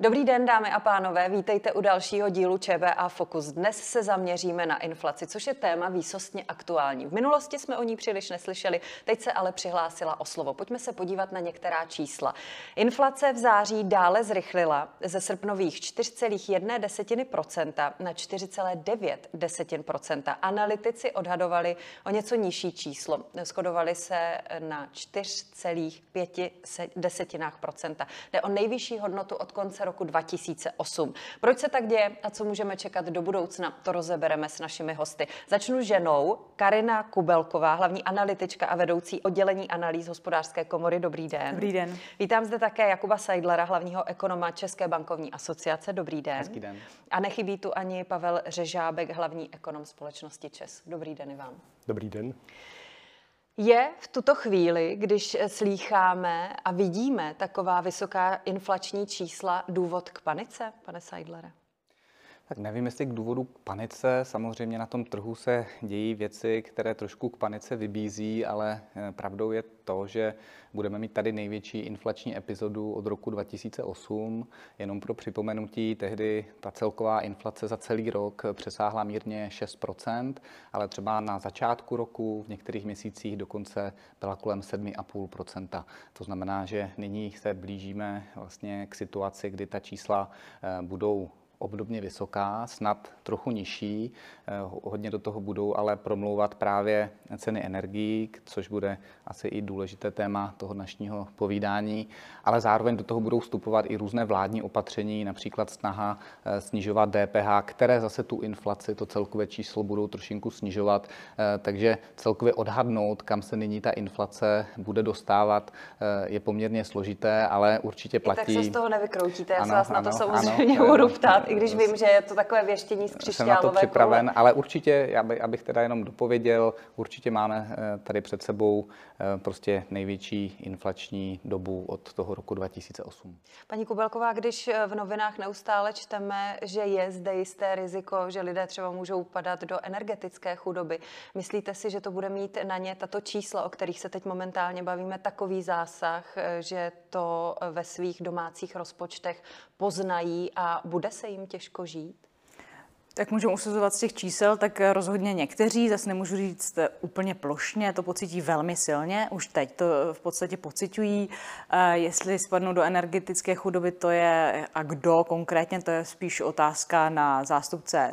Dobrý den, dámy a pánové, vítejte u dalšího dílu ČBA Focus. Dnes se zaměříme na inflaci, což je téma výsostně aktuální. V minulosti jsme o ní příliš neslyšeli, teď se ale přihlásila o slovo. Pojďme se podívat na některá čísla. Inflace v září dále zrychlila ze srpnových 4,1% na 4,9%. Analytici odhadovali o něco nižší číslo. Skodovali se na 4,5%. Jde o nejvyšší hodnotu od konce roku 2008. Proč se tak děje a co můžeme čekat do budoucna, to rozebereme s našimi hosty. Začnu ženou, Karina Kubelková, hlavní analytička a vedoucí oddělení analýz hospodářské komory. Dobrý den. Dobrý den. Vítám zde také Jakuba Seidlera, hlavního ekonoma České bankovní asociace. Dobrý den. Hezký den. A nechybí tu ani Pavel Řežábek, hlavní ekonom společnosti ČES. Dobrý den i vám. Dobrý den. Je v tuto chvíli, když slýcháme a vidíme taková vysoká inflační čísla, důvod k panice, pane Seidlere? Tak nevím, jestli k důvodu k panice. Samozřejmě na tom trhu se dějí věci, které trošku k panice vybízí, ale eh, pravdou je to, že budeme mít tady největší inflační epizodu od roku 2008. Jenom pro připomenutí, tehdy ta celková inflace za celý rok přesáhla mírně 6% ale třeba na začátku roku, v některých měsících dokonce byla kolem 7,5% To znamená, že nyní se blížíme vlastně k situaci, kdy ta čísla eh, budou obdobně vysoká, snad trochu nižší. Eh, hodně do toho budou ale promlouvat právě ceny energií, což bude asi i důležité téma toho dnešního povídání, ale zároveň do toho budou vstupovat i různé vládní opatření, například snaha eh, snižovat DPH, které zase tu inflaci, to celkové číslo budou trošinku snižovat, eh, takže celkově odhadnout, kam se nyní ta inflace bude dostávat, je poměrně složité, ale určitě platí. I tak se z toho nevykroutíte, já ano, se vás ano, na to samozřejmě ano, budu ptát i když vím, že je to takové věštění z Jsem na to připraven, koule. ale určitě, já by, abych teda jenom dopověděl, určitě máme eh, tady před sebou eh, prostě největší inflační dobu od toho roku 2008. Paní Kubelková, když eh, v novinách neustále čteme, že je zde jisté riziko, že lidé třeba můžou padat do energetické chudoby, myslíte si, že to bude mít na ně tato čísla, o kterých se teď momentálně bavíme, takový zásah, že to ve svých domácích rozpočtech poznají a bude se jim těžko žít? Tak můžeme usuzovat z těch čísel, tak rozhodně někteří, zase nemůžu říct úplně plošně, to pocítí velmi silně, už teď to v podstatě pocitují. Jestli spadnou do energetické chudoby, to je a kdo konkrétně, to je spíš otázka na zástupce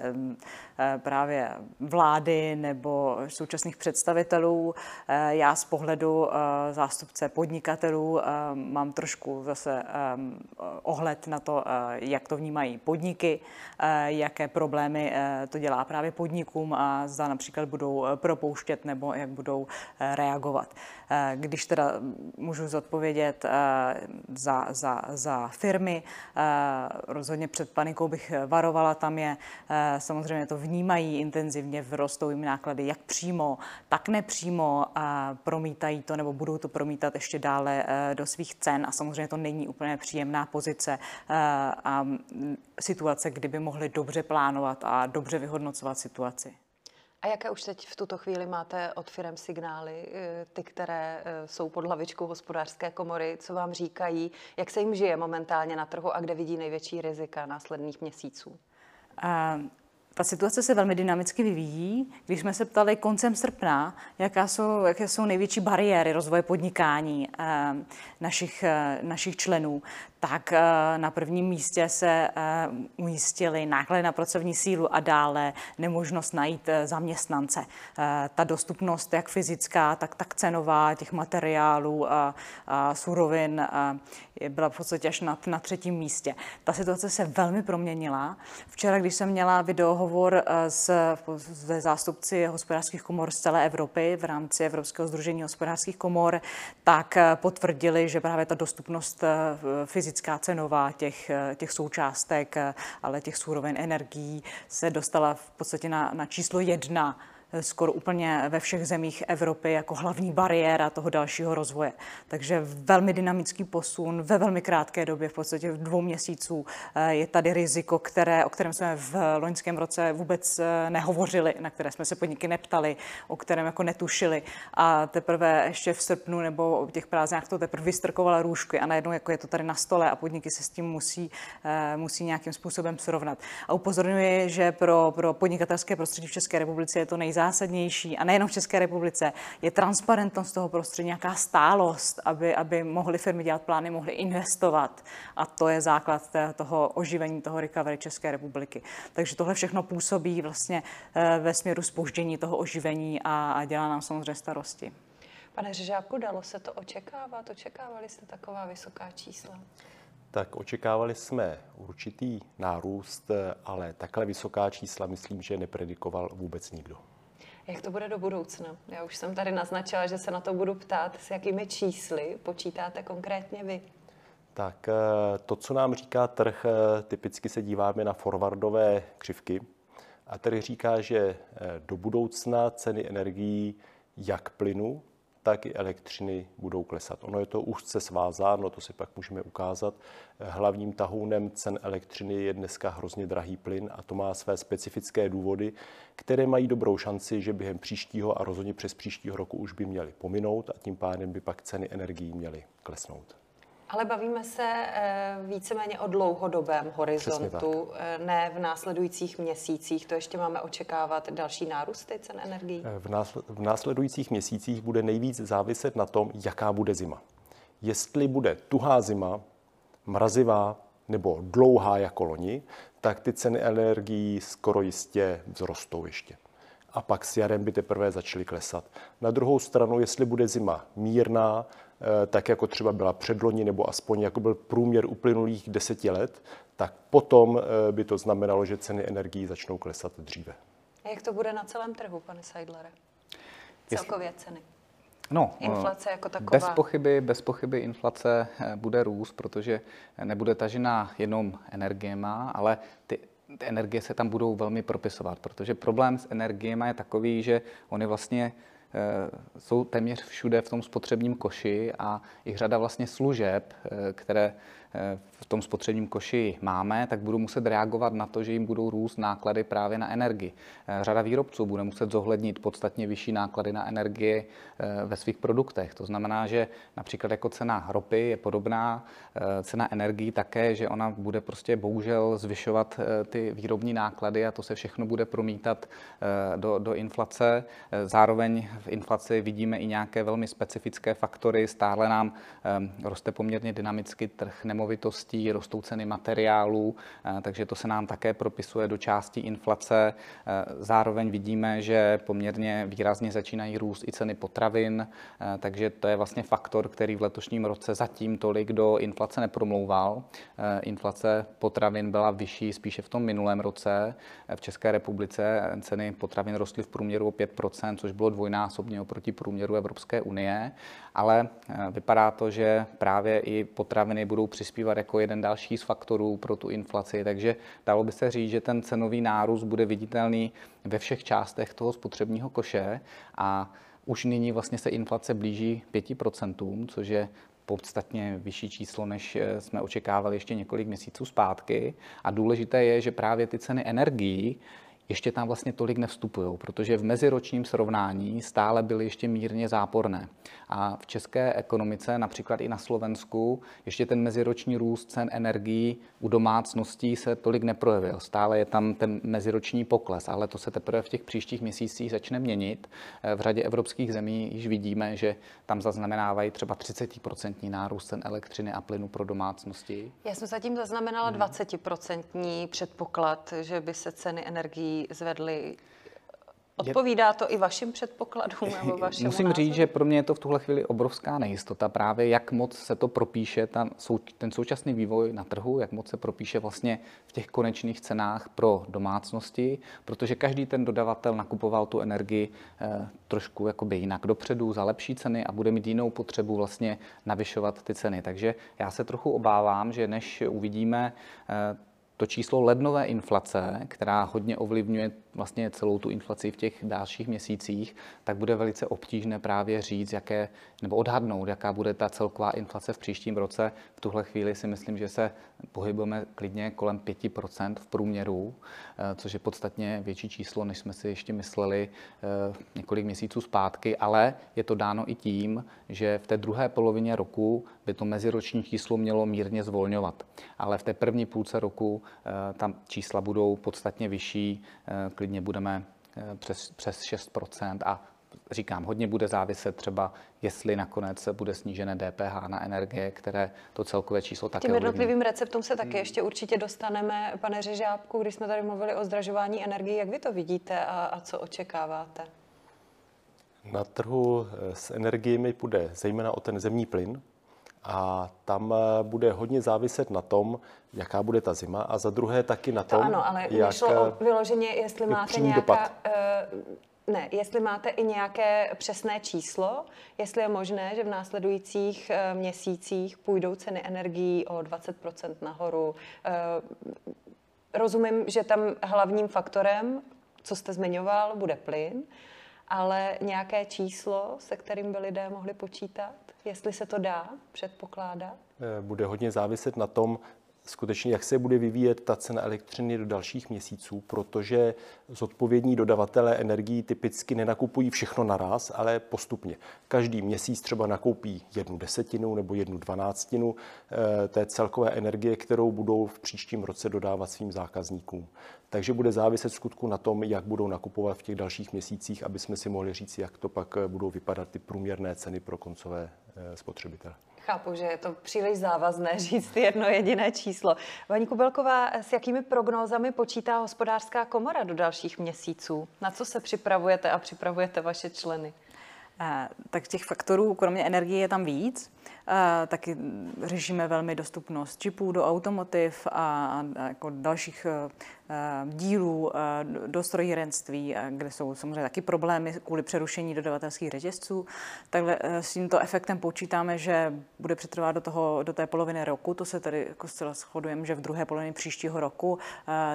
Eh, právě vlády nebo současných představitelů. Eh, já z pohledu eh, zástupce podnikatelů mám trošku zase ohled na to, jak to vnímají podniky, jaké problémy to dělá právě podnikům a zda například budou propouštět nebo jak budou reagovat. Když teda můžu zodpovědět za, za, za firmy, rozhodně před panikou bych varovala, tam je samozřejmě to vnímají intenzivně, rostou jim náklady jak přímo, tak nepřímo a promítají to nebo budou to promítat ještě dále eh, do svých cen a samozřejmě to není úplně příjemná pozice eh, a situace, kdyby mohli dobře plánovat a dobře vyhodnocovat situaci. A jaké už teď v tuto chvíli máte od firm signály, eh, ty, které jsou pod hlavičkou hospodářské komory, co vám říkají, jak se jim žije momentálně na trhu a kde vidí největší rizika následných měsíců? Ta situace se velmi dynamicky vyvíjí. Když jsme se ptali koncem srpna, jaká jsou, jaké jsou největší bariéry rozvoje podnikání eh, našich, eh, našich členů, tak eh, na prvním místě se eh, umístily náklady na pracovní sílu a dále nemožnost najít eh, zaměstnance. Ta dostupnost, jak fyzická, tak, tak cenová těch materiálů a, a surovin byla v podstatě až na, na třetím místě. Ta situace se velmi proměnila. Včera, když jsem měla videohovor s, se zástupci hospodářských komor z celé Evropy v rámci Evropského združení hospodářských komor, tak potvrdili, že právě ta dostupnost fyzická fyzická cenová těch, těch součástek, ale těch surovin energií se dostala v podstatě na, na číslo jedna skoro úplně ve všech zemích Evropy jako hlavní bariéra toho dalšího rozvoje. Takže velmi dynamický posun ve velmi krátké době, v podstatě v dvou měsíců, je tady riziko, které, o kterém jsme v loňském roce vůbec nehovořili, na které jsme se podniky neptali, o kterém jako netušili. A teprve ještě v srpnu nebo v těch prázdninách to teprve vystrkovala růžky a najednou jako je to tady na stole a podniky se s tím musí, musí nějakým způsobem srovnat. A upozorňuji, že pro, pro podnikatelské prostředí v České republice je to nejzásadnější a nejenom v České republice, je transparentnost toho prostředí, nějaká stálost, aby, aby mohly firmy dělat plány, mohly investovat. A to je základ toho oživení toho recovery České republiky. Takže tohle všechno působí vlastně eh, ve směru spoždění toho oživení a, a dělá nám samozřejmě starosti. Pane Řežáku, dalo se to očekávat? Očekávali jste taková vysoká čísla? Tak očekávali jsme určitý nárůst, ale takhle vysoká čísla myslím, že nepredikoval vůbec nikdo. Jak to bude do budoucna? Já už jsem tady naznačila, že se na to budu ptát, s jakými čísly počítáte konkrétně vy. Tak eh, to, co nám říká trh, eh, typicky se díváme na forwardové křivky. A trh říká, že eh, do budoucna ceny energií jak plynu, tak i elektřiny budou klesat. Ono je to úzce svázáno, to si pak můžeme ukázat. Hlavním tahounem cen elektřiny je dneska hrozně drahý plyn a to má své specifické důvody, které mají dobrou šanci, že během příštího a rozhodně přes příštího roku už by měly pominout a tím pádem by pak ceny energií měly klesnout. Ale bavíme se eh, víceméně o dlouhodobém horizontu, eh, ne v následujících měsících. To ještě máme očekávat další nárůsty cen energií? Eh, v následujících měsících bude nejvíc záviset na tom, jaká bude zima. Jestli bude tuhá zima, mrazivá nebo dlouhá jako loni, tak ty ceny energií skoro jistě vzrostou ještě. A pak s jarem by teprve začaly klesat. Na druhou stranu, jestli bude zima mírná, tak jako třeba byla předloni nebo aspoň jako byl průměr uplynulých deseti let, tak potom eh, by to znamenalo, že ceny energií začnou klesat dříve. A jak to bude na celém trhu, pane Seidlere? Celkově ceny. No, inflace jako taková. Bez pochyby, bez pochyby inflace eh, bude růst, protože nebude tažena jenom energiema, ale ty ty energie se tam budou velmi propisovat, protože problém s energiemi je takový, že oni vlastně Eh, jsou téměř všude v tom spotřebním koši a i řada vlastně služeb, eh, které Eh, v tom spotřebním koši máme, tak budou muset reagovat na to, že jim budou růst náklady právě na energii. Eh, řada výrobců bude muset zohlednit podstatně vyšší náklady na energii eh, ve svých produktech. To znamená, že například jako cena ropy je podobná, cena energií také, že ona bude prostě bohužel zvyšovat ty výrobní náklady a to se všechno bude promítat do, do inflace. Zároveň v inflaci vidíme i nějaké velmi specifické faktory. Stále nám roste poměrně dynamicky trh nemo nemovitostí, rostou ceny materiálů, eh, takže to se nám také propisuje do části inflace. Eh, zároveň vidíme, že poměrně výrazně začínají růst i ceny potravin, eh, takže to je vlastně faktor, který v letošním roce zatím tolik do inflace nepromlouval. Inflace potravin byla vyšší spíše v tom minulém roce. V České republice ceny potravin rostly v průměru o 5%, což bylo dvojnásobně oproti průměru Evropské unie, ale vypadá to, že právě i potraviny budou přispívat přispívat jako jeden další z faktorů pro tu inflaci. Takže dalo by se říct, že ten cenový nárůst bude viditelný ve všech částech toho spotřebního koše a už nyní vlastně se inflace blíží 5%, což je podstatně vyšší číslo, než eh, jsme očekávali ještě několik měsíců zpátky. A důležité je, že právě ty ceny energií ještě tam vlastně tolik nevstupují, protože v meziročním srovnání stále byly ještě mírně záporné. A v české ekonomice, například i na Slovensku, ještě ten meziroční růst cen energií u domácností se tolik neprojevil. Stále je tam ten meziroční pokles, ale to se teprve v těch příštích měsících začne měnit. V řadě evropských zemí již vidíme, že tam zaznamenávají třeba 30% nárůst cen elektřiny a plynu pro domácnosti. Já jsem zatím zaznamenala 20% předpoklad, že by se ceny energií zvedly Odpovídá to i vašim předpokladům nebo vašemu Musím názoru? říct, že pro mě je to v tuhle chvíli obrovská nejistota právě, jak moc se to propíše, ta, ten současný vývoj na trhu, jak moc se propíše vlastně v těch konečných cenách pro domácnosti, protože každý ten dodavatel nakupoval tu energii eh, trošku jakoby jinak dopředu za lepší ceny a bude mít jinou potřebu vlastně navyšovat ty ceny. Takže já se trochu obávám, že než uvidíme eh, to číslo lednové inflace, která hodně ovlivňuje vlastně celou tu inflaci v těch dalších měsících, tak bude velice obtížné právě říct, jaké, nebo odhadnout, jaká bude ta celková inflace v příštím roce. V tuhle chvíli si myslím, že se pohybujeme klidně kolem 5% v průměru, eh, což je podstatně větší číslo, než jsme si ještě mysleli eh, několik měsíců zpátky, ale je to dáno i tím, že v té druhé polovině roku by to meziroční číslo mělo mírně zvolňovat. Ale v té první půlce roku eh, tam čísla budou podstatně vyšší, klidně budeme přes, přes 6% a říkám, hodně bude záviset třeba, jestli nakonec bude snížené DPH na energie, které to celkové číslo také Těm jednotlivým receptům se taky ještě určitě dostaneme. Pane Řežábku, když jsme tady mluvili o zdražování energii, jak vy to vidíte a, a co očekáváte? Na trhu eh, s energiemi půjde zejména o ten zemní plyn, a tam eh, bude hodně záviset na tom, jaká bude ta zima a za druhé taky na tom, to ano, ale jak, šlo o vyloženě, jestli máte nějaká, dopad. Uh, ne, jestli máte i nějaké přesné číslo, jestli je možné, že v následujících eh, měsících půjdou ceny energií o 20% nahoru. Eh, rozumím, že tam hlavním faktorem, co jste zmiňoval, bude plyn, ale nějaké číslo, se kterým by lidé mohli počítat, jestli se to dá předpokládat? Eh, bude hodně záviset na tom, skutečně, jak se bude vyvíjet ta cena elektřiny do dalších měsíců, protože zodpovědní dodavatelé energií typicky nenakupují všechno naraz, ale postupně. Každý měsíc třeba nakoupí jednu desetinu nebo jednu dvanáctinu eh, té celkové energie, kterou budou v příštím roce dodávat svým zákazníkům. Takže bude záviset skutku na tom, jak budou nakupovat v těch dalších měsících, aby jsme si mohli říct, jak to pak budou vypadat ty průměrné ceny pro koncové eh, spotřebitele. Chápu, že je to příliš závazné říct jedno jediné číslo. Vaní Kubelková, s jakými prognózami počítá hospodářská komora do dalších měsíců? Na co se připravujete a připravujete vaše členy? Eh, tak těch faktorů, kromě energie, je tam víc. Taky řešíme velmi dostupnost čipů do automotiv a, jako dalších eh, dílů do strojírenství, kde jsou samozřejmě taky problémy kvůli přerušení dodavatelských řetězců. Takhle s tímto efektem počítáme, že bude přetrvat do, toho, do té poloviny roku. To se tady jako zcela shodujeme, že v druhé polovině příštího roku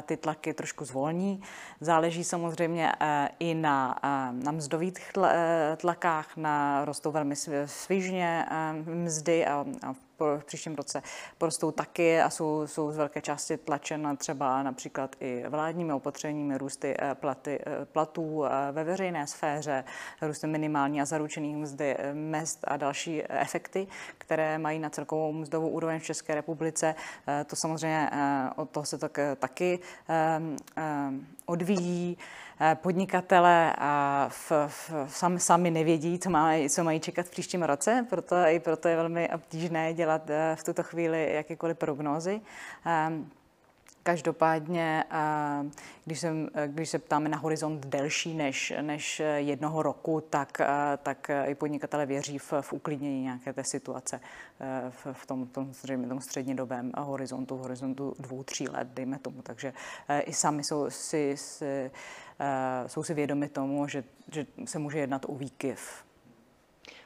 ty tlaky trošku zvolní. Záleží samozřejmě i na, na mzdových tlakách, na rostou velmi svižně mzdy a, a v příštím roce porostou taky a jsou, jsou z velké části tlačena třeba například i vládními opatřeními, růsty eh, platy, eh, platů eh, ve veřejné sféře, růsty minimální a zaručených mzdy, mest a další efekty, které mají na celkovou mzdovou úroveň v České republice. To samozřejmě od toho se tak, taky odvíjí. Eh, podnikatele a v, v, sami, sami nevědí, co, má, co mají čekat v příštím roce, proto i proto je velmi obtížné dělat eh, v tuto chvíli jakékoliv prognózy. Ehm, každopádně, eh, když, se, když se ptáme na horizont delší než, než jednoho roku, tak, tak i podnikatele věří v, v uklidnění nějaké té situace v, v tom, tom, tom střednědobém horizontu, v horizontu dvou, tří let, dejme tomu. Takže i sami jsou si, si Eh, jsou si vědomi tomu, že, že se může jednat o výkyv.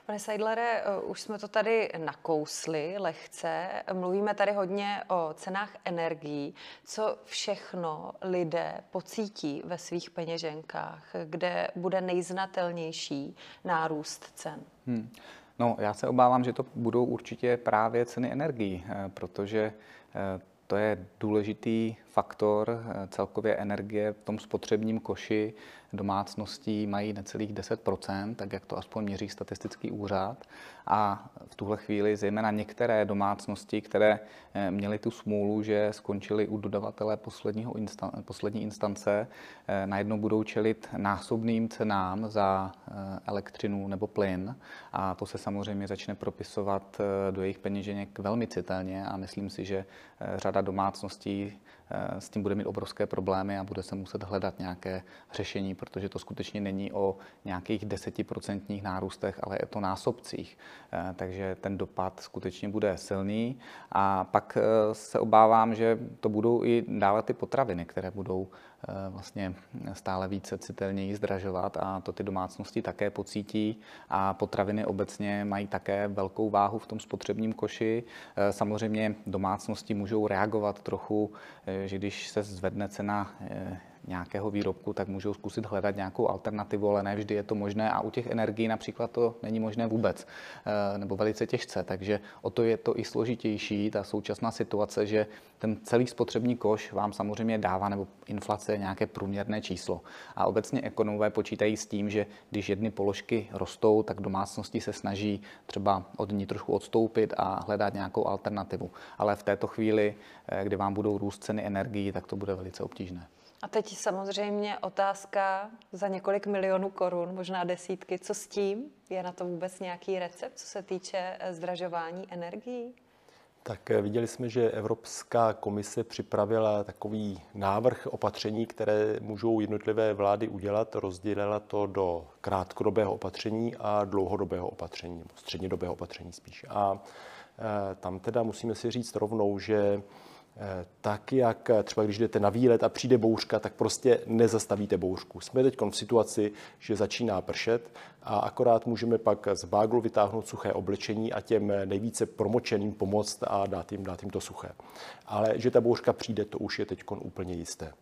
Pane Seidlere, eh, už jsme to tady nakousli lehce. Mluvíme tady hodně o cenách energií. Co všechno lidé pocítí ve svých peněženkách, kde bude nejznatelnější nárůst cen? Hmm. No, já se obávám, že to budou určitě právě ceny energií, eh, protože to je důležitý faktor eh, celkově energie v tom spotřebním koši domácností mají necelých 10 tak jak to aspoň měří statistický úřad. A v tuhle chvíli zejména některé domácnosti, které eh, měly tu smůlu, že skončily u dodavatele posledního instan- poslední instance, eh, najednou budou čelit násobným cenám za elektřinu nebo plyn. A to se samozřejmě začne propisovat do jejich peněženek velmi citelně a myslím si, že řada domácností s tím bude mít obrovské problémy a bude se muset hledat nějaké řešení, protože to skutečně není o nějakých desetiprocentních nárůstech, ale je to násobcích. Eh, takže ten dopad skutečně bude silný a pak eh, se obávám, že to budou i dále ty potraviny, které budou vlastně stále více citelněji zdražovat a to ty domácnosti také pocítí a potraviny obecně mají také velkou váhu v tom spotřebním koši. Samozřejmě domácnosti můžou reagovat trochu, že když se zvedne cena nějakého výrobku, tak můžou zkusit hledat nějakou alternativu, ale ne vždy je to možné a u těch energií například to není možné vůbec eh, nebo velice těžce, takže o to je to i složitější, ta současná situace, že ten celý spotřební koš vám samozřejmě dává, nebo inflace nějaké průměrné číslo. A obecně ekonomové počítají s tím, že když jedny položky rostou, tak domácnosti se snaží třeba od ní trošku odstoupit a hledat nějakou alternativu. Ale v této chvíli, eh, kdy vám budou růst ceny energií, tak to bude velice obtížné. A teď samozřejmě otázka za několik milionů korun, možná desítky. Co s tím? Je na to vůbec nějaký recept, co se týče eh, zdražování energií? Tak eh, viděli jsme, že Evropská komise připravila takový návrh opatření, které můžou jednotlivé vlády udělat. Rozdělila to do krátkodobého opatření a dlouhodobého opatření, nebo střednědobého opatření spíš. A eh, tam teda musíme si říct rovnou, že tak jak třeba když jdete na výlet a přijde bouřka, tak prostě nezastavíte bouřku. Jsme teď v situaci, že začíná pršet a akorát můžeme pak z báglu vytáhnout suché oblečení a těm nejvíce promočeným pomoct a dát jim, dát jim to suché. Ale že ta bouřka přijde, to už je teď úplně jisté.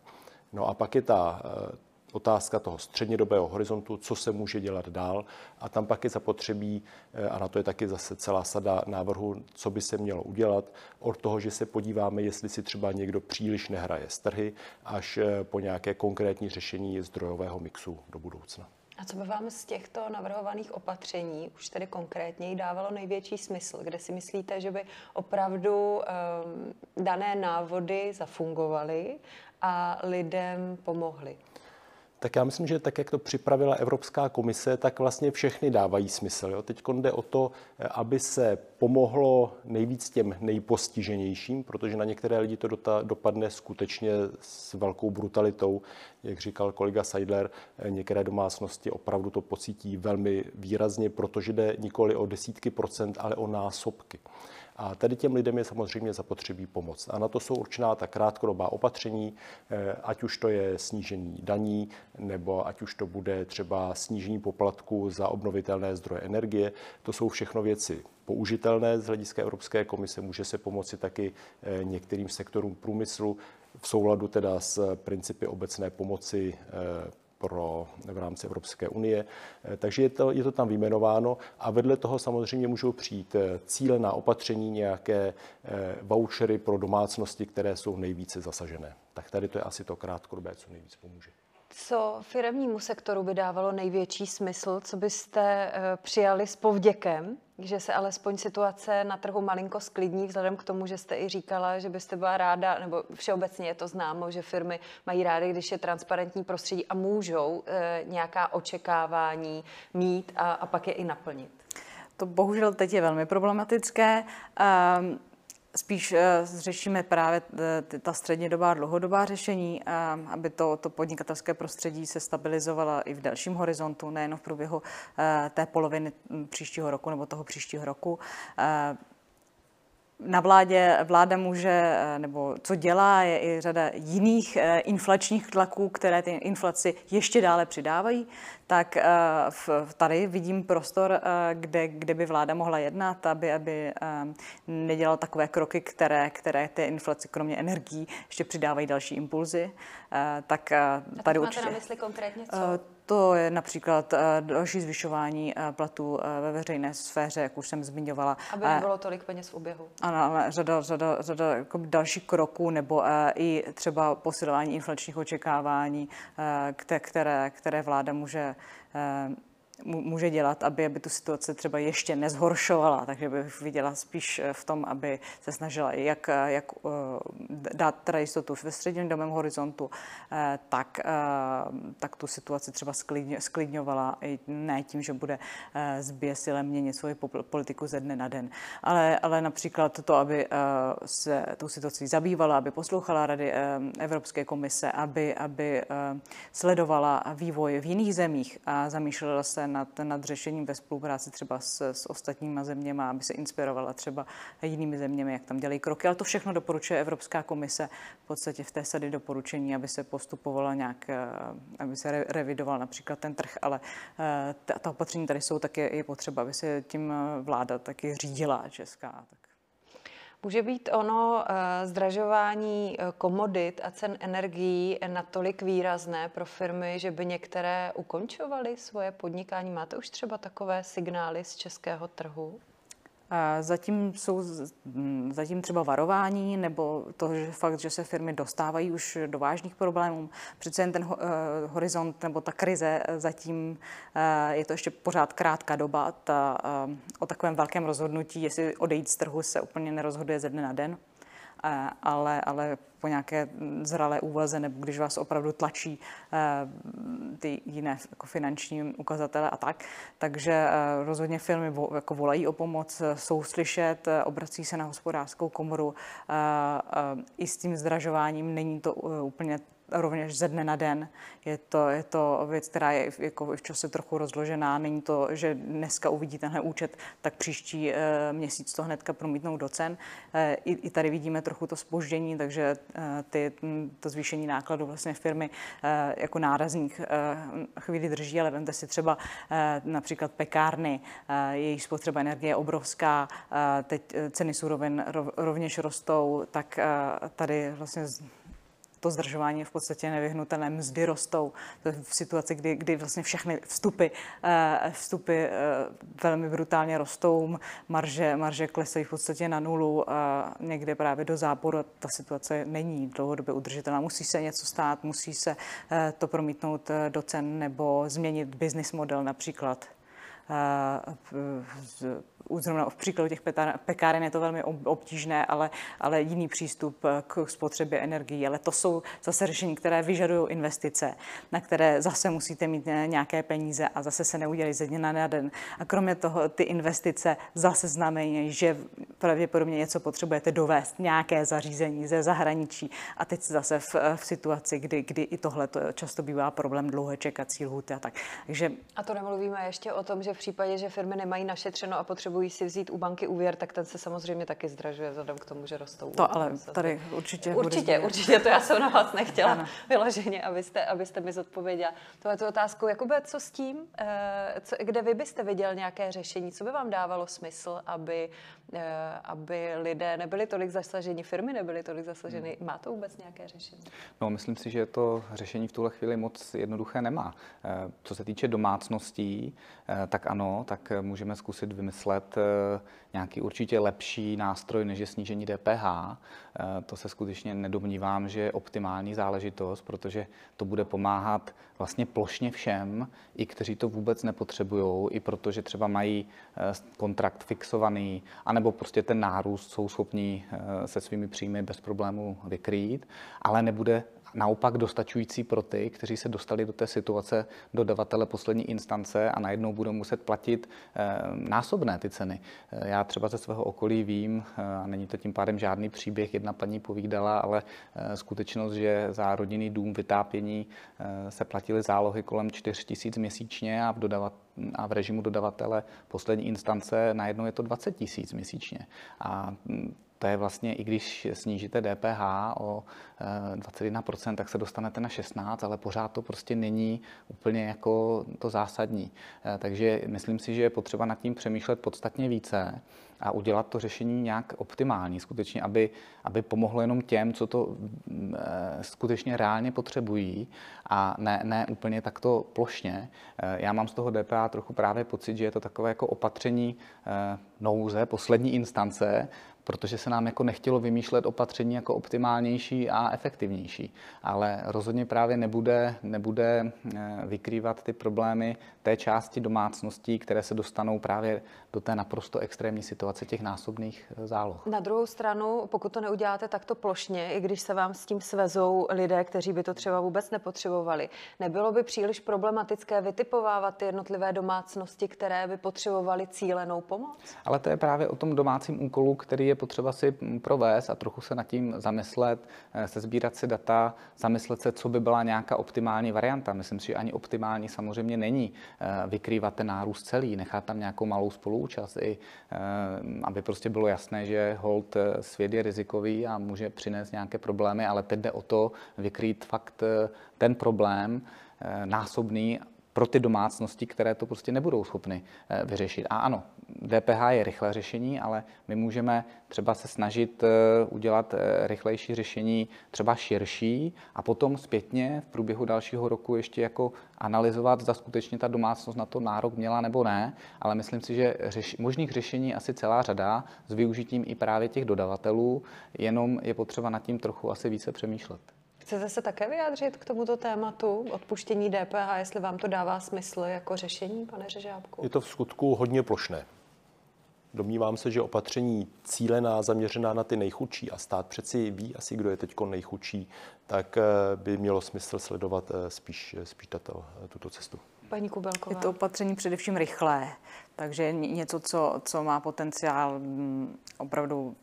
No a pak je ta eh, otázka toho střednědobého horizontu, co se může dělat dál. A tam pak je zapotřebí, eh, a na to je taky zase celá sada návrhu, co by se mělo udělat, od toho, že se podíváme, jestli si třeba někdo příliš nehraje z trhy, až eh, po nějaké konkrétní řešení zdrojového mixu do budoucna. A co by vám z těchto navrhovaných opatření už tedy konkrétně dávalo největší smysl? Kde si myslíte, že by opravdu um, dané návody zafungovaly a lidem pomohly? Tak já myslím, že tak, jak to připravila Evropská komise, tak vlastně všechny dávají smysl. Teď jde o to, aby se pomohlo nejvíc těm nejpostiženějším, protože na některé lidi to dopadne skutečně s velkou brutalitou. Jak říkal kolega Seidler, některé domácnosti opravdu to pocítí velmi výrazně, protože jde nikoli o desítky procent, ale o násobky. A tady těm lidem je samozřejmě zapotřebí pomoc. A na to jsou určená ta krátkodobá opatření, eh, ať už to je snížení daní, nebo ať už to bude třeba snížení poplatku za obnovitelné zdroje energie. To jsou všechno věci použitelné z hlediska Evropské komise. Může se pomoci taky eh, některým sektorům průmyslu v souladu teda s principy obecné pomoci eh, pro, v rámci Evropské unie. Eh, takže je to, je to tam vyjmenováno a vedle toho samozřejmě můžou přijít eh, cílená opatření, nějaké eh, vouchery pro domácnosti, které jsou nejvíce zasažené. Tak tady to je asi to krátkodobé, co nejvíc pomůže. Co firmnímu sektoru by dávalo největší smysl, co byste přijali s povděkem, že se alespoň situace na trhu malinko sklidní, vzhledem k tomu, že jste i říkala, že byste byla ráda, nebo všeobecně je to známo, že firmy mají rády, když je transparentní prostředí a můžou e, nějaká očekávání mít a, a pak je i naplnit. To bohužel teď je velmi problematické. Um, Spíš eh, řešíme právě eh, ta střednědobá a dlouhodobá řešení, eh, aby to, to podnikatelské prostředí se stabilizovalo i v dalším horizontu, nejen v průběhu té poloviny hm, příštího roku nebo toho příštího roku. Na vládě vláda může, nebo co dělá, je i řada jiných inflačních tlaků, které ty inflaci ještě dále přidávají tak eh, tady vidím prostor, eh, kde, kde by vláda mohla jednat, aby, aby eh, nedělala takové kroky, které, které té inflaci kromě energií ještě přidávají další impulzy. Tak tady máte určitě. na mysli konkrétně co? To je například další zvyšování platů ve veřejné sféře, jak už jsem zmiňovala. Aby nebylo tolik peněz v oběhu. Ano, řada, řada, řada jako dalších kroků, nebo i třeba posilování inflačních očekávání, které, které vláda může Eh, může dělat, aby, aby tu situaci třeba ještě nezhoršovala. Takže bych viděla spíš eh, v tom, aby se snažila jak, eh, jak dát teda jistotu ve středním domem horizontu, tak, tak tu situaci třeba sklidňovala i ne tím, že bude zběsile měnit svoji politiku ze dne na den, ale, ale například to, aby se tou situací zabývala, aby poslouchala rady Evropské komise, aby, aby sledovala vývoj v jiných zemích a zamýšlela se nad, nad řešením ve spolupráci třeba s, s ostatníma zeměmi, aby se inspirovala třeba jinými zeměmi, jak tam dělají kroky. Ale to všechno doporučuje Evropská komise v podstatě v té sady doporučení, aby se postupovala nějak, eh, aby se re, revidoval například ten trh, ale eh, ta, ta opatření tady jsou, tak je, je potřeba, aby se tím vláda taky řídila česká. Tak. Může být ono zdražování komodit a cen energií natolik výrazné pro firmy, že by některé ukončovaly svoje podnikání? Máte už třeba takové signály z českého trhu? Zatím jsou zatím třeba varování nebo to, že fakt, že se firmy dostávají už do vážných problémů. Přece jen ten uh, horizont nebo ta krize zatím uh, je to ještě pořád krátká doba. Ta, o takovém velkém rozhodnutí, jestli odejít z trhu, se úplně nerozhoduje ze dne na den ale, ale po nějaké zralé úvaze, nebo když vás opravdu tlačí eh, ty jiné jako finanční ukazatele a tak. Takže eh, rozhodně firmy jako volají o pomoc, jsou slyšet, eh, obrací se na hospodářskou komoru. I s tím zdražováním není to úplně rovněž ze dne na den. Je to, je to věc, která je jako v čase trochu rozložená. Není to, že dneska uvidí tenhle účet, tak příští e, měsíc to hnedka promítnou do cen. E, i, I tady vidíme trochu to spoždění, takže e, ty, to zvýšení nákladů vlastně firmy jako nárazník chvíli drží, ale vemte si třeba například pekárny, jejich spotřeba energie je obrovská, teď ceny surovin rov, rovněž rostou, tak tady vlastně to zdržování je v podstatě nevyhnutelné, mzdy rostou. V situaci, kdy, kdy vlastně všechny vstupy, eh, vstupy eh, velmi brutálně rostou, marže, marže klesají v podstatě na nulu a někde právě do záporu ta situace není dlouhodobě udržitelná. Musí se něco stát, musí se eh, to promítnout do cen nebo změnit business model například zrovna v příkladu těch pekáren je to velmi obtížné, ale, ale jiný přístup k spotřebě energií. Ale to jsou zase řešení, které vyžadují investice, na které zase musíte mít nějaké peníze a zase se neudělí ze dne na den. A kromě toho ty investice zase znamenají, že pravděpodobně něco potřebujete dovést, nějaké zařízení ze zahraničí. A teď zase v, v situaci, kdy, kdy i tohle to často bývá problém dlouhé čekací lhuty a tak. Takže... A to nemluvíme ještě o tom, že v případě, že firmy nemají našetřeno a potřebují potřebují si vzít u banky úvěr, tak ten se samozřejmě taky zdražuje vzhledem k tomu, že rostou. To ale tady určitě. Určitě, určitě, to já jsem na vás nechtěla ano. vyloženě, abyste, abyste mi zodpověděla. Tohle tu otázku, Jakube, co s tím? Eh, co, kde vy byste viděl nějaké řešení? Co by vám dávalo smysl, aby, eh, aby lidé nebyli tolik zasaženi, firmy nebyly tolik zasaženy? Hmm. Má to vůbec nějaké řešení? No, myslím si, že to řešení v tuhle chvíli moc jednoduché nemá. Eh, co se týče domácností, tak ano, tak můžeme zkusit vymyslet Eh, nějaký určitě lepší nástroj, než je snížení DPH. Eh, to se skutečně nedomnívám, že je optimální záležitost, protože to bude pomáhat vlastně plošně všem, i kteří to vůbec nepotřebují, i protože třeba mají eh, kontrakt fixovaný, anebo prostě ten nárůst jsou schopní se svými příjmy bez problému vykrýt, ale nebude naopak dostačující pro ty, kteří se dostali do té situace dodavatele poslední instance a najednou budou muset platit eh, násobné ty ceny. Eh, já třeba ze svého okolí vím, eh, a není to tím pádem žádný příběh, jedna paní povídala, ale skutečnost, že za rodinný dům vytápění se platily zálohy kolem 4 tisíc měsíčně a v, dodavat, a v režimu dodavatele poslední instance najednou je to 20 tisíc měsíčně. A hm, to je vlastně, i když snížíte DPH o 21%, eh, tak se dostanete na 16, ale pořád to prostě není úplně jako to zásadní. Eh, takže myslím si, že je potřeba nad tím přemýšlet podstatně více a udělat to řešení nějak optimální, skutečně, aby, aby pomohlo jenom těm, co to e, skutečně reálně potřebují a ne, ne úplně takto plošně. Já mám z toho DPA trochu právě pocit, že je to takové jako opatření nouze, poslední instance, protože se nám jako nechtělo vymýšlet opatření jako optimálnější a efektivnější. Ale rozhodně právě nebude, nebude vykrývat ty problémy té části domácností, které se dostanou právě do té naprosto extrémní situace těch násobných eh, záloh. Na druhou stranu, pokud to neuděláte takto plošně, i když se vám s tím svezou lidé, kteří by to třeba vůbec nepotřebovali, nebylo by příliš problematické vytipovávat ty jednotlivé domácnosti, které by potřebovaly cílenou pomoc? Ale to je právě o tom domácím úkolu, který je potřeba si mm, provést a trochu se nad tím zamyslet, eh, se sbírat si data, zamyslet se, co by byla nějaká optimální varianta. Myslím si, že ani optimální samozřejmě není. Eh, vykrývat ten nárůst celý, nechat tam nějakou malou spoluúčast, i, eh, aby prostě bylo jasné, že hold svět je rizikový a může přinést nějaké problémy, ale teď jde o to vykrýt fakt ten problém násobný pro ty domácnosti, které to prostě nebudou schopny vyřešit. A ano, DPH je rychlé řešení, ale my můžeme třeba se snažit udělat rychlejší řešení, třeba širší, a potom zpětně v průběhu dalšího roku ještě jako analyzovat, zda skutečně ta domácnost na to nárok měla nebo ne, ale myslím si, že řeš, možných řešení asi celá řada s využitím i právě těch dodavatelů, jenom je potřeba nad tím trochu asi více přemýšlet. Chcete se také vyjádřit k tomuto tématu odpuštění DPH, jestli vám to dává smysl jako řešení, pane Řežábku? Je to v skutku hodně plošné. Domnívám se, že opatření cílená, zaměřená na ty nejchudší, a stát přeci ví asi, kdo je teď nejchudší, tak eh, by mělo smysl sledovat eh, spíš, spíš tato, tuto cestu. Paní Kubelková. Je to opatření především rychlé, takže něco, co, co má potenciál mm, opravdu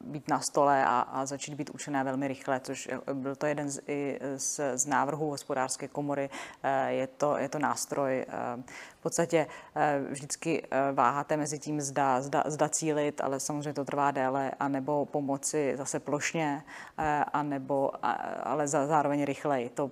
být na stole a, a začít být účinné velmi rychle, což byl to jeden z, i z, z návrhů hospodářské komory. Eh, je to, je to nástroj. Eh, v podstatě eh, vždycky váháte mezi tím, zda, zda, zda cílit, ale samozřejmě to trvá déle, anebo pomoci zase plošně, anebo, ale zároveň rychleji. To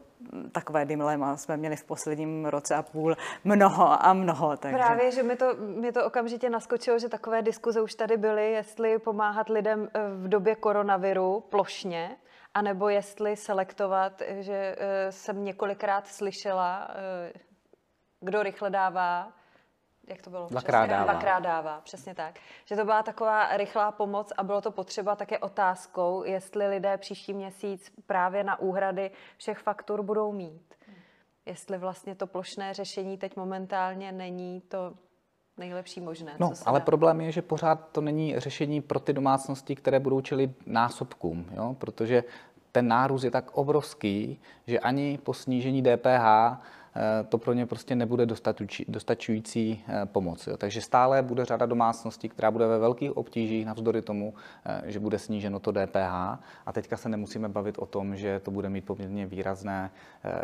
takové dilema jsme měli v posledním roce a půl mnoho a mnoho. Takže. Právě, že mi to, mi to okamžitě naskočilo, že takové diskuze už tady byly, jestli pomáhat lidem eh, v době koronaviru plošně, anebo jestli selektovat, že eh, jsem několikrát slyšela, eh, kdo rychle dává, jak to bylo? Dvakrát dává. Dvakrát dává, přesně tak. Že to byla taková rychlá pomoc a bylo to potřeba také otázkou, jestli lidé příští měsíc právě na úhrady všech faktur budou mít. Jestli vlastně to plošné řešení teď momentálně není to nejlepší možné. No, ale dá. problém je, že pořád to není řešení pro ty domácnosti, které budou čelit násobkům, jo? protože ten nárůst je tak obrovský, že ani po snížení DPH to pro ně prostě nebude dostačující eh, pomoc. Takže stále bude řada domácností, která bude ve velkých obtížích navzdory tomu, eh, že bude sníženo to DPH. A teďka se nemusíme bavit o tom, že to bude mít poměrně výrazné,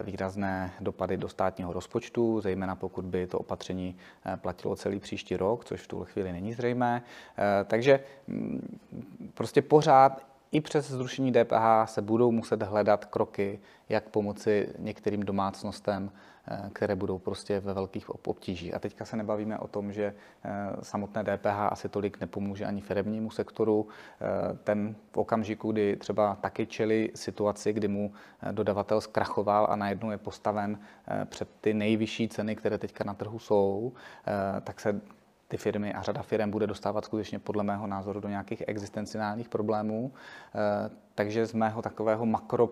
výrazné dopady do státního rozpočtu, zejména pokud by to opatření platilo celý příští rok, což v tuhle chvíli není zřejmé. Takže mm, prostě pořád i přes zrušení DPH se budou muset hledat kroky, jak pomoci některým domácnostem, eh, které budou prostě ve velkých obtížích. A teďka se nebavíme o tom, že eh, samotné DPH asi tolik nepomůže ani firmnímu sektoru. Eh, ten v okamžiku, kdy třeba taky čeli situaci, kdy mu dodavatel zkrachoval a najednou je postaven před ty nejvyšší ceny, které teďka na trhu jsou, tak se ty firmy a řada firm bude dostávat skutečně podle mého názoru do nějakých existenciálních problémů. Eh, takže z mého takového makro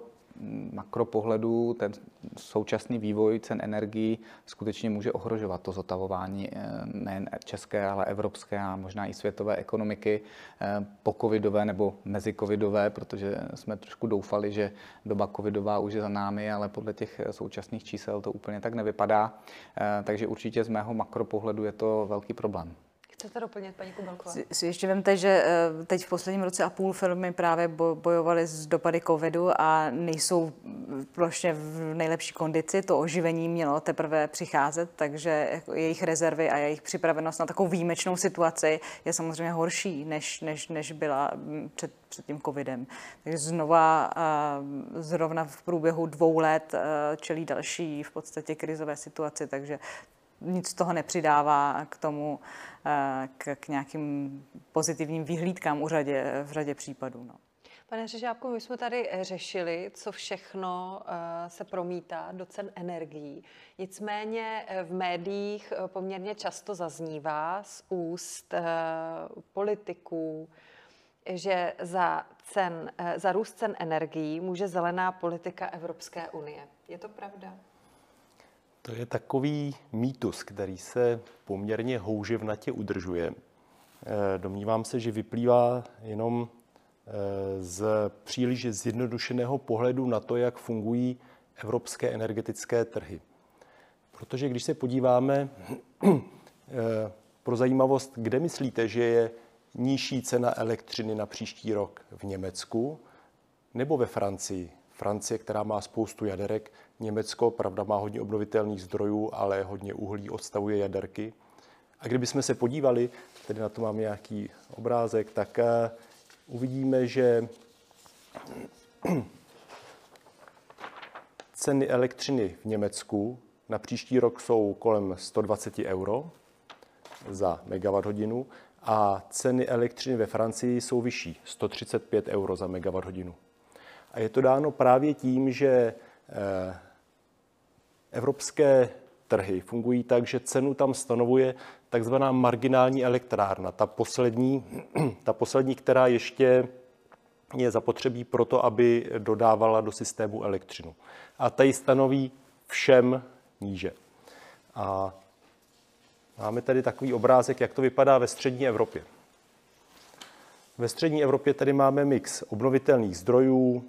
makropohledu ten současný vývoj cen energií skutečně může ohrožovat to zotavování eh, nejen české, ale evropské a možná i světové ekonomiky eh, po covidové nebo mezi covidové, protože jsme trošku doufali, že doba covidová už je za námi, ale podle těch současných čísel to úplně tak nevypadá. Eh, takže určitě z mého makropohledu je to velký problém. Chcete doplnit, paní Kubelková? Si, si ještě vemte, že eh, teď v posledním roce a půl firmy právě bojovaly s dopady covidu a nejsou plošně v nejlepší kondici. To oživení mělo teprve přicházet, takže jako jejich rezervy a jejich připravenost na takovou výjimečnou situaci je samozřejmě horší, než, než, než byla mm, před, před tím covidem. Takže znova, eh, zrovna v průběhu dvou let eh, čelí další v podstatě krizové situaci, takže nic z toho nepřidává k tomu, eh, k, k nějakým pozitivním výhlídkám u řadě, v řadě případů. No. Pane Řežábku, my jsme tady řešili, co všechno eh, se promítá do cen energií. Nicméně eh, v médiích poměrně často zaznívá z úst politiků, že za, cen, za růst cen energií může zelená politika Evropské unie. Je to pravda? To je takový mýtus, který se poměrně houževnatě udržuje. Eh, domnívám se, že vyplývá jenom eh, z příliš zjednodušeného pohledu na to, jak fungují evropské energetické trhy. Protože když se podíváme eh, pro zajímavost, kde myslíte, že je nižší cena elektřiny na příští rok? V Německu nebo ve Francii? Francie, která má spoustu jaderek, Německo, pravda, má hodně obnovitelných zdrojů, ale hodně uhlí odstavuje jaderky. A kdybychom se podívali, tedy na to mám nějaký obrázek, tak uh, uvidíme, že ceny elektřiny v Německu na příští rok jsou kolem 120 euro. za megawatt hodinu a ceny elektřiny ve Francii jsou vyšší, 135 euro za megawatt hodinu. A je to dáno právě tím, že eh, evropské trhy fungují tak, že cenu tam stanovuje takzvaná marginální elektrárna, ta poslední, ta poslední, která ještě je zapotřebí pro to, aby dodávala do systému elektřinu. A ta ji stanoví všem níže. A máme tady takový obrázek, jak to vypadá ve střední Evropě. Ve střední Evropě tady máme mix obnovitelných zdrojů,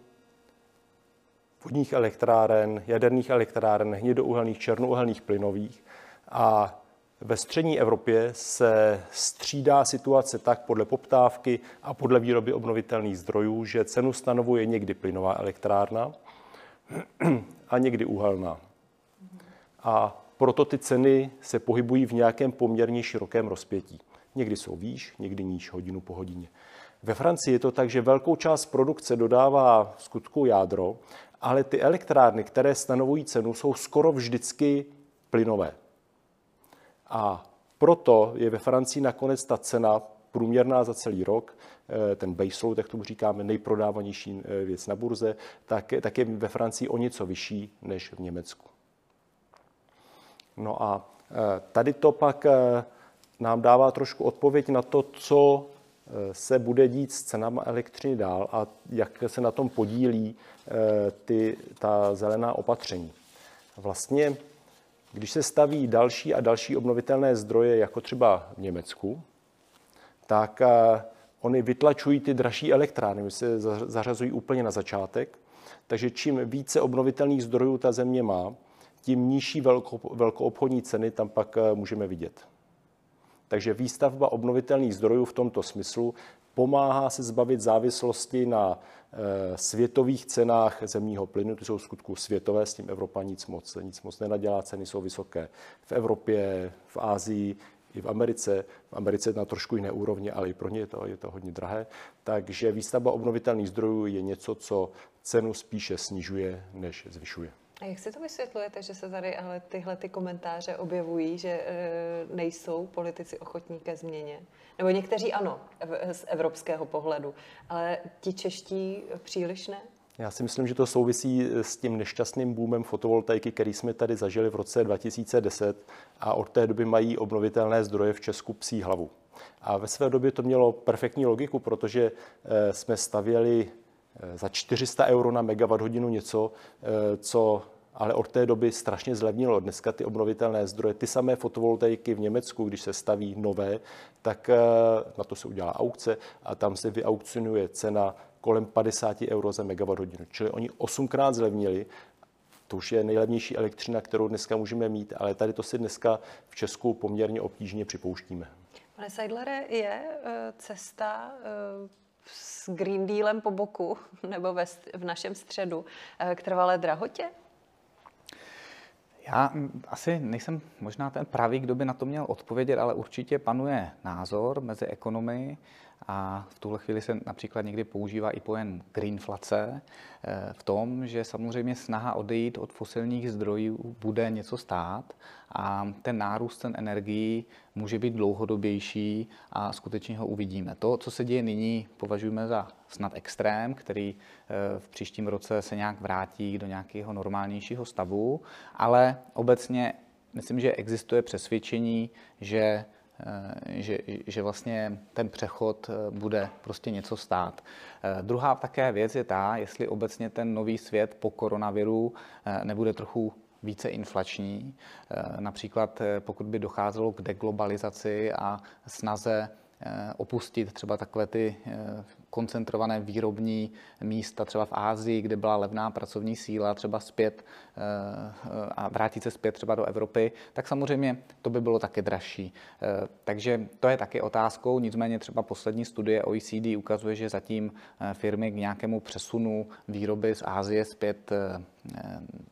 vodních elektráren, jaderných elektráren, hnědouhelných, černouhelných, plynových. A ve střední Evropě se střídá situace tak podle poptávky a podle výroby obnovitelných zdrojů, že cenu stanovuje někdy plynová elektrárna a někdy uhelná. A proto ty ceny se pohybují v nějakém poměrně širokém rozpětí. Někdy jsou výš, někdy níž, hodinu po hodině. Ve Francii je to tak, že velkou část produkce dodává skutku jádro, ale ty elektrárny, které stanovují cenu, jsou skoro vždycky plynové. A proto je ve Francii nakonec ta cena průměrná za celý rok, eh, ten baseload, jak tomu říkáme, nejprodávanější eh, věc na burze, tak, tak je ve Francii o něco vyšší než v Německu. No a eh, tady to pak nám dává trošku odpověď na to, co se bude dít s cenama elektřiny dál a jak se na tom podílí ty, ta zelená opatření. Vlastně když se staví další a další obnovitelné zdroje, jako třeba v Německu, tak eh, oni vytlačují ty dražší elektrárny, se zařazují úplně na začátek. Takže čím více obnovitelných zdrojů ta země má, tím nižší velkoobchodní ceny tam pak eh, můžeme vidět. Takže výstavba obnovitelných zdrojů v tomto smyslu pomáhá se zbavit závislosti na Eh, světových cenách zemního plynu, ty jsou skutku světové, s tím Evropa nic moc, nic moc nenadělá, ceny jsou vysoké v Evropě, v Ázii, i v Americe. V Americe na trošku jiné úrovni, ale i pro ně je to, je to hodně drahé. Takže výstavba obnovitelných zdrojů je něco, co cenu spíše snižuje, než zvyšuje. A jak si to vysvětlujete, že se tady ale tyhle ty komentáře objevují, že e, nejsou politici ochotní ke změně? Nebo někteří ano, z evropského pohledu, ale ti čeští příliš ne? Já si myslím, že to souvisí s tím nešťastným boomem fotovoltaiky, který jsme tady zažili v roce 2010 a od té doby mají obnovitelné zdroje v Česku psí hlavu. A ve své době to mělo perfektní logiku, protože e, jsme stavěli Eh, za 400 euro na megawatt hodinu něco, eh, co ale od té doby strašně zlevnilo. Dneska ty obnovitelné zdroje, ty samé fotovoltaiky v Německu, když se staví nové, tak eh, na to se udělá aukce a tam se vyaukcionuje cena kolem 50 euro za megawatt hodinu. Čili oni osmkrát zlevnili to už je nejlevnější elektřina, kterou dneska můžeme mít, ale tady to si dneska v Česku poměrně obtížně připouštíme. Pane Seidlere, je cesta s Green Dealem po boku nebo ve, v našem středu eh, k trvalé drahotě? Já asi nejsem možná ten pravý, kdo by na to měl odpovědět, ale určitě panuje názor mezi ekonomy, a v tuhle chvíli se například někdy používá i pojem greenflace eh, v tom, že samozřejmě snaha odejít od fosilních zdrojů bude něco stát a ten nárůst ten energií může být dlouhodobější a skutečně ho uvidíme. To, co se děje nyní, považujeme za snad extrém, který eh, v příštím roce se nějak vrátí do nějakého normálnějšího stavu, ale obecně myslím, že existuje přesvědčení, že že, že vlastně ten přechod eh, bude prostě něco stát. Eh, druhá také věc je ta, jestli obecně ten nový svět po koronaviru nebude trochu více inflační. Například pokud by docházelo k deglobalizaci a snaze Eh, opustit třeba takové ty eh, koncentrované výrobní místa třeba v Ázii, kde byla levná pracovní síla, třeba zpět eh, a vrátit se zpět třeba do Evropy, tak samozřejmě to by bylo také dražší. Takže to je také otázkou, nicméně třeba poslední studie OECD ukazuje, že zatím firmy k nějakému přesunu výroby z Ázie zpět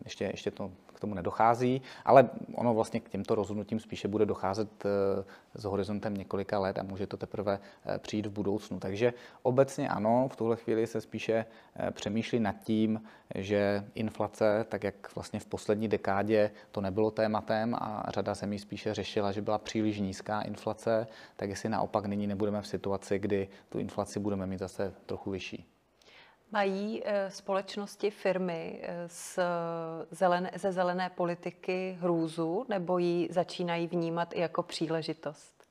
ještě, ještě to tomu nedochází, ale ono vlastně k těmto rozhodnutím spíše bude docházet s horizontem několika let a může to teprve přijít v budoucnu. Takže obecně ano, v tuhle chvíli se spíše přemýšlí nad tím, že inflace, tak jak vlastně v poslední dekádě to nebylo tématem a řada zemí spíše řešila, že byla příliš nízká inflace, tak jestli naopak nyní nebudeme v situaci, kdy tu inflaci budeme mít zase trochu vyšší. Mají eh, společnosti, firmy z eh, zelené, ze zelené politiky hrůzu nebo ji začínají vnímat i jako příležitost?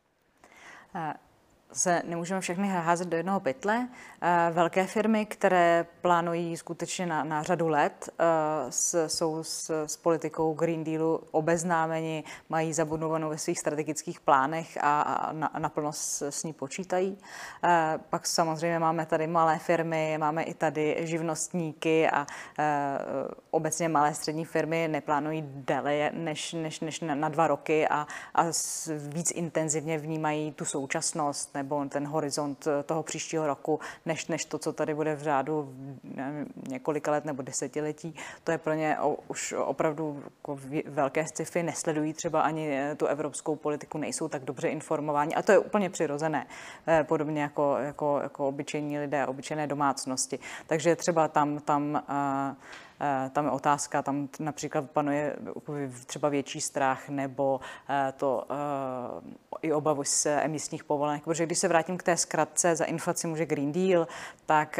Se nemůžeme všechny házet do jednoho pytle. Eh, velké firmy, které plánují skutečně na, na řadu let, eh, s, jsou s, s politikou Green Dealu obeznámeni, mají zabudovanou ve svých strategických plánech a, a na, naplno s, s ní počítají. Eh, pak samozřejmě máme tady malé firmy, máme i tady živnostníky a obecně malé střední firmy neplánují déle než, než, než na dva roky a, a víc intenzivně vnímají tu současnost nebo ten horizont eh, toho příštího roku, než, než to, co tady bude v řádu nevím, několika let nebo desetiletí. To je pro ně o, už opravdu jako velké sci-fi, nesledují třeba ani eh, tu evropskou politiku, nejsou tak dobře informováni a to je úplně přirozené, eh, podobně jako, jako, jako obyčejní lidé, obyčejné domácnosti. Takže třeba tam, tam uh, tam je otázka, tam například panuje třeba větší strach nebo eh, to eh, i obavu z emisních povolenek, protože když se vrátím k té zkratce za inflaci může Green Deal, tak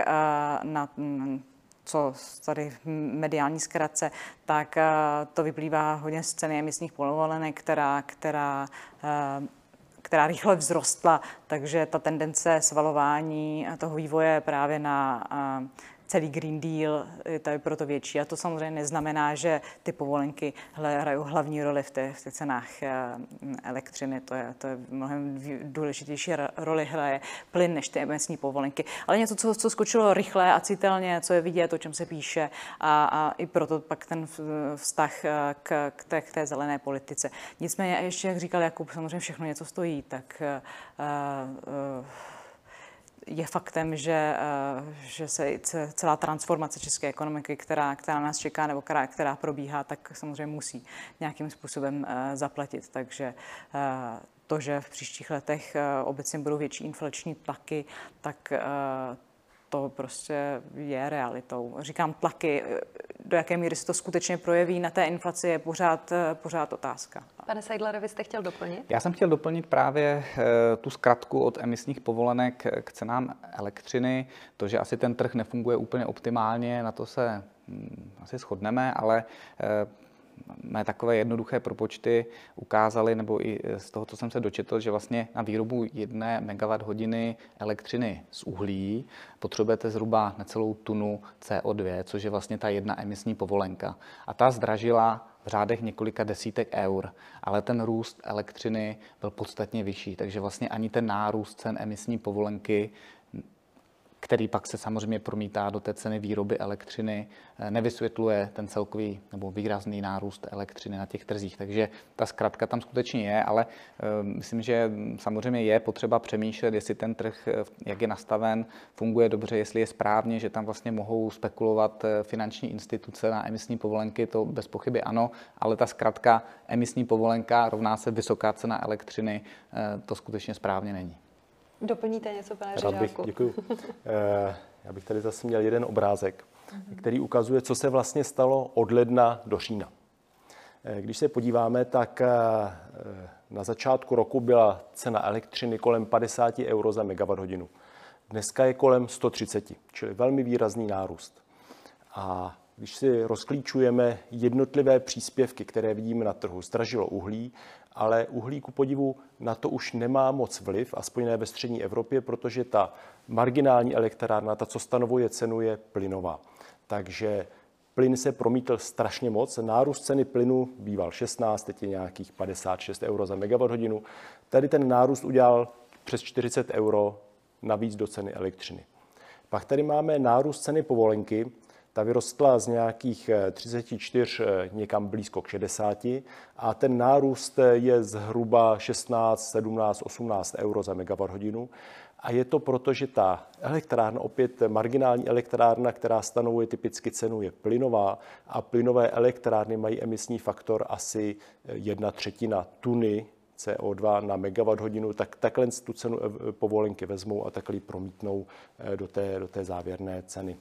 na mm, co tady mediální zkratce, tak to vyplývá hodně z ceny emisních povolenek, která, která která rychle vzrostla, takže ta tendence svalování toho vývoje právě na celý Green Deal je tady proto větší. A to samozřejmě neznamená, že ty povolenky hrají hlavní roli v, té, v těch cenách eh, elektřiny. To je, to je mnohem důležitější roli hraje plyn než ty emisní povolenky. Ale něco, co, co skočilo rychle a citelně, co je vidět, o čem se píše a, a i proto pak ten vztah eh, k, k, té, k té zelené politice. Nicméně ještě, jak říkal Jakub, samozřejmě všechno něco stojí, tak uh, uh, je faktem, že, eh, že se celá transformace české ekonomiky, která, která nás čeká nebo která, která probíhá, tak samozřejmě musí nějakým způsobem eh, zaplatit. Takže eh, to, že v příštích letech obecně budou větší inflační tlaky, tak to prostě je realitou. Říkám tlaky, do jaké míry se to skutečně projeví na té inflaci, je pořád, pořád otázka. Pane Seidlere, vy jste chtěl doplnit? Já jsem chtěl doplnit právě eh, tu zkratku od emisních povolenek k cenám elektřiny. To, že asi ten trh nefunguje úplně optimálně, na to se hm, asi shodneme, ale eh, mé takové jednoduché propočty ukázaly, nebo i z toho, co jsem se dočetl, že vlastně na výrobu jedné megawatt hodiny elektřiny z uhlí potřebujete zhruba necelou tunu CO2, což je vlastně ta jedna emisní povolenka. A ta zdražila v řádech několika desítek eur, ale ten růst elektřiny byl podstatně vyšší, takže vlastně ani ten nárůst cen emisní povolenky který pak se samozřejmě promítá do té ceny výroby elektřiny, eh, nevysvětluje ten celkový nebo výrazný nárůst elektřiny na těch trzích. Takže ta zkratka tam skutečně je, ale eh, myslím, že samozřejmě je potřeba přemýšlet, jestli ten trh, eh, jak je nastaven, funguje dobře, jestli je správně, že tam vlastně mohou spekulovat finanční instituce na emisní povolenky, to bez pochyby ano, ale ta zkratka emisní povolenka rovná se vysoká cena elektřiny, to skutečně správně není. Doplníte něco, pane Rád bych, děkuji. Eh, já bych tady zase měl jeden obrázek, který ukazuje, co se vlastně stalo od ledna do října. Eh, když se podíváme, tak eh, na začátku roku byla cena elektřiny kolem 50 euro za megawatt hodinu. Dneska je kolem 130, čili velmi výrazný nárůst. A když si rozklíčujeme jednotlivé příspěvky, které vidíme na trhu, zdražilo uhlí, ale uhlí ku podivu na to už nemá moc vliv, aspoň ne ve střední Evropě, protože ta marginální elektrárna, ta, co stanovuje cenu, je plynová. Takže plyn se promítl strašně moc. Nárůst ceny plynu býval 16, teď je nějakých 56 euro za megawatt hodinu. Tady ten nárůst udělal přes 40 euro navíc do ceny elektřiny. Pak tady máme nárůst ceny povolenky, ta vyrostla z nějakých 34 eh, eh, někam blízko k 60 a ten nárůst eh, je zhruba 16, 17, 18 euro za megawatt hodinu. A je to proto, že ta elektrárna, opět marginální elektrárna, která stanovuje typicky cenu, je plynová a plynové elektrárny mají emisní faktor asi jedna třetina tuny CO2 na megawatt hodinu, tak takhle tu cenu povolenky vezmou a takhle ji promítnou do té, do té závěrné ceny.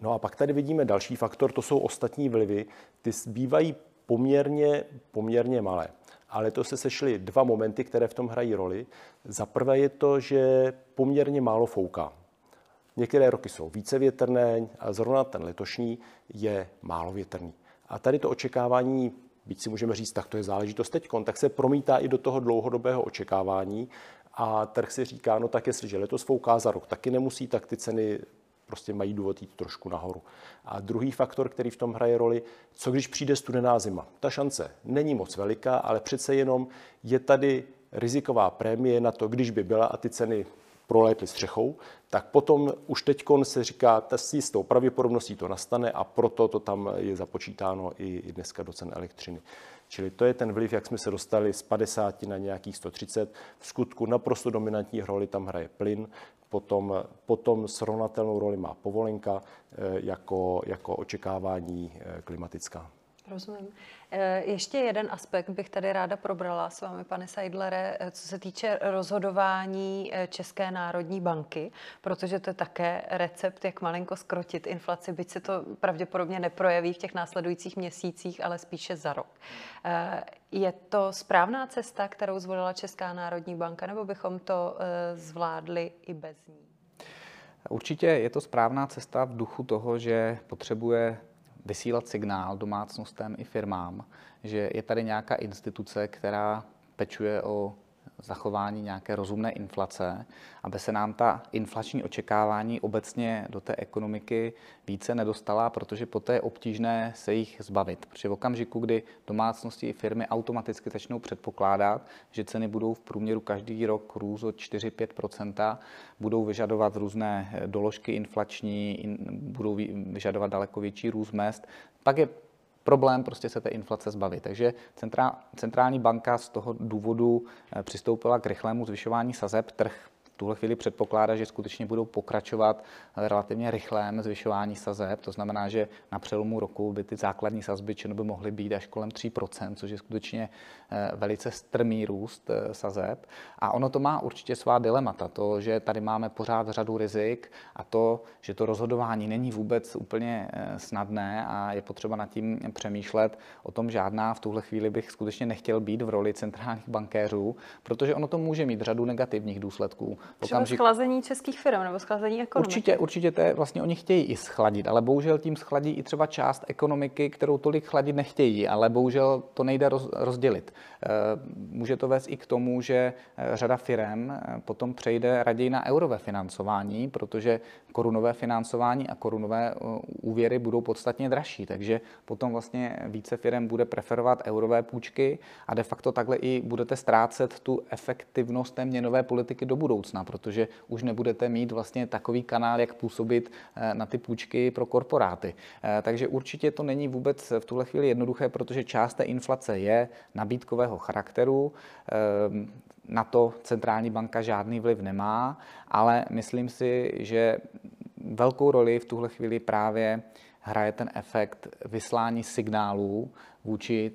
No a pak tady vidíme další faktor, to jsou ostatní vlivy. Ty bývají poměrně, poměrně malé. Ale to se sešly dva momenty, které v tom hrají roli. Za prvé je to, že poměrně málo fouká. Některé roky jsou více větrné a zrovna ten letošní je málo větrný. A tady to očekávání, byť si můžeme říct, tak to je záležitost teď, tak se promítá i do toho dlouhodobého očekávání. A trh si říká, no tak jestliže letos fouká za rok, taky nemusí, tak ty ceny prostě mají důvod jít trošku nahoru. A druhý faktor, který v tom hraje roli, co když přijde studená zima. Ta šance není moc veliká, ale přece jenom je tady riziková prémie na to, když by byla a ty ceny prolétly střechou, tak potom už teď se říká, s jistou pravděpodobností to nastane a proto to tam je započítáno i dneska do cen elektřiny. Čili to je ten vliv, jak jsme se dostali z 50 na nějakých 130. V skutku naprosto dominantní roli tam hraje plyn, potom, potom srovnatelnou roli má povolenka eh, jako, jako očekávání eh, klimatická. Rozumím. Eh, ještě jeden aspekt bych tady ráda probrala s vámi, pane Seidlere, eh, co se týče rozhodování eh, České národní banky, protože to je také recept, jak malinko skrotit inflaci, byť se to pravděpodobně neprojeví v těch následujících měsících, ale spíše za rok. Je to správná cesta, kterou zvolila Česká národní banka, nebo bychom to zvládli i bez ní? Určitě je to správná cesta v duchu toho, že potřebuje vysílat signál domácnostem i firmám, že je tady nějaká instituce, která pečuje o zachování nějaké rozumné inflace, aby se nám ta inflační očekávání obecně do té ekonomiky více nedostala, protože poté je obtížné se jich zbavit. Protože v okamžiku, kdy domácnosti i firmy automaticky začnou předpokládat, že ceny budou v průměru každý rok růst o 4-5% budou vyžadovat různé doložky inflační, budou vyžadovat daleko větší růst mest, pak je problém prostě se té inflace zbavit. Takže centrální banka z toho důvodu eh, přistoupila k rychlému zvyšování sazeb. Trh tuhle chvíli předpokládá, že skutečně budou pokračovat relativně rychlém zvyšování sazeb. To znamená, že na přelomu roku by ty základní sazby by mohly být až kolem 3%, což je skutečně eh, velice strmý růst eh, sazeb. A ono to má určitě svá dilemata. To, že tady máme pořád řadu rizik a to, že to rozhodování není vůbec úplně eh, snadné a je potřeba nad tím přemýšlet. O tom žádná v tuhle chvíli bych skutečně nechtěl být v roli centrálních bankéřů, protože ono to může mít řadu negativních důsledků. Třeba okamžik... schlazení českých firm nebo schlazení ekonomiky. Určitě, určitě to je, vlastně oni chtějí i schladit, ale bohužel tím schladí i třeba část ekonomiky, kterou tolik chladit nechtějí, ale bohužel to nejde roz, rozdělit. Eh, může to vést i k tomu, že eh, řada firm eh, potom přejde raději na eurové financování, protože korunové financování a korunové úvěry budou podstatně dražší, takže potom vlastně více firm bude preferovat eurové půjčky a de facto takhle i budete ztrácet tu efektivnost té měnové politiky do budoucna, protože už nebudete mít vlastně takový kanál, jak působit na ty půjčky pro korporáty. Takže určitě to není vůbec v tuhle chvíli jednoduché, protože část té inflace je nabídkového charakteru. Ehm, na to centrální banka žádný vliv nemá, ale myslím si, že velkou roli v tuhle chvíli právě hraje ten efekt vyslání signálů vůči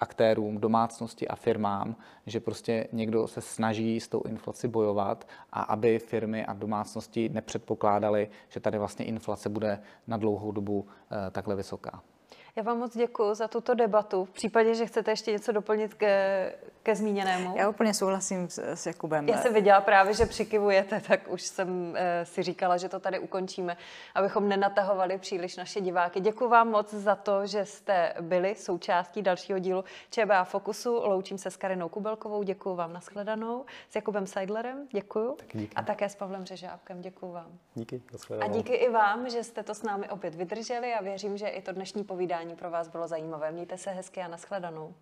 aktérům, domácnosti a firmám, že prostě někdo se snaží s tou inflací bojovat a aby firmy a domácnosti nepředpokládaly, že tady vlastně inflace bude na dlouhou dobu eh, takhle vysoká. Já vám moc děkuji za tuto debatu. V případě, že chcete ještě něco doplnit ke, ke zmíněnému. Já úplně souhlasím s, s Jakubem. Já jsem viděla právě, že přikivujete, tak už jsem e, si říkala, že to tady ukončíme, abychom nenatahovali příliš naše diváky. Děkuji vám moc za to, že jste byli součástí dalšího dílu ČBA Fokusu. Loučím se s Karinou Kubelkovou, děkuji vám, nashledanou. S Jakubem Seidlerem, děkuji. A také s Pavlem Řežábkem, děkuji vám. Díky, A díky i vám, že jste to s námi opět vydrželi a věřím, že i to dnešní pro vás bylo zajímavé. Mějte se hezky a nashledanou.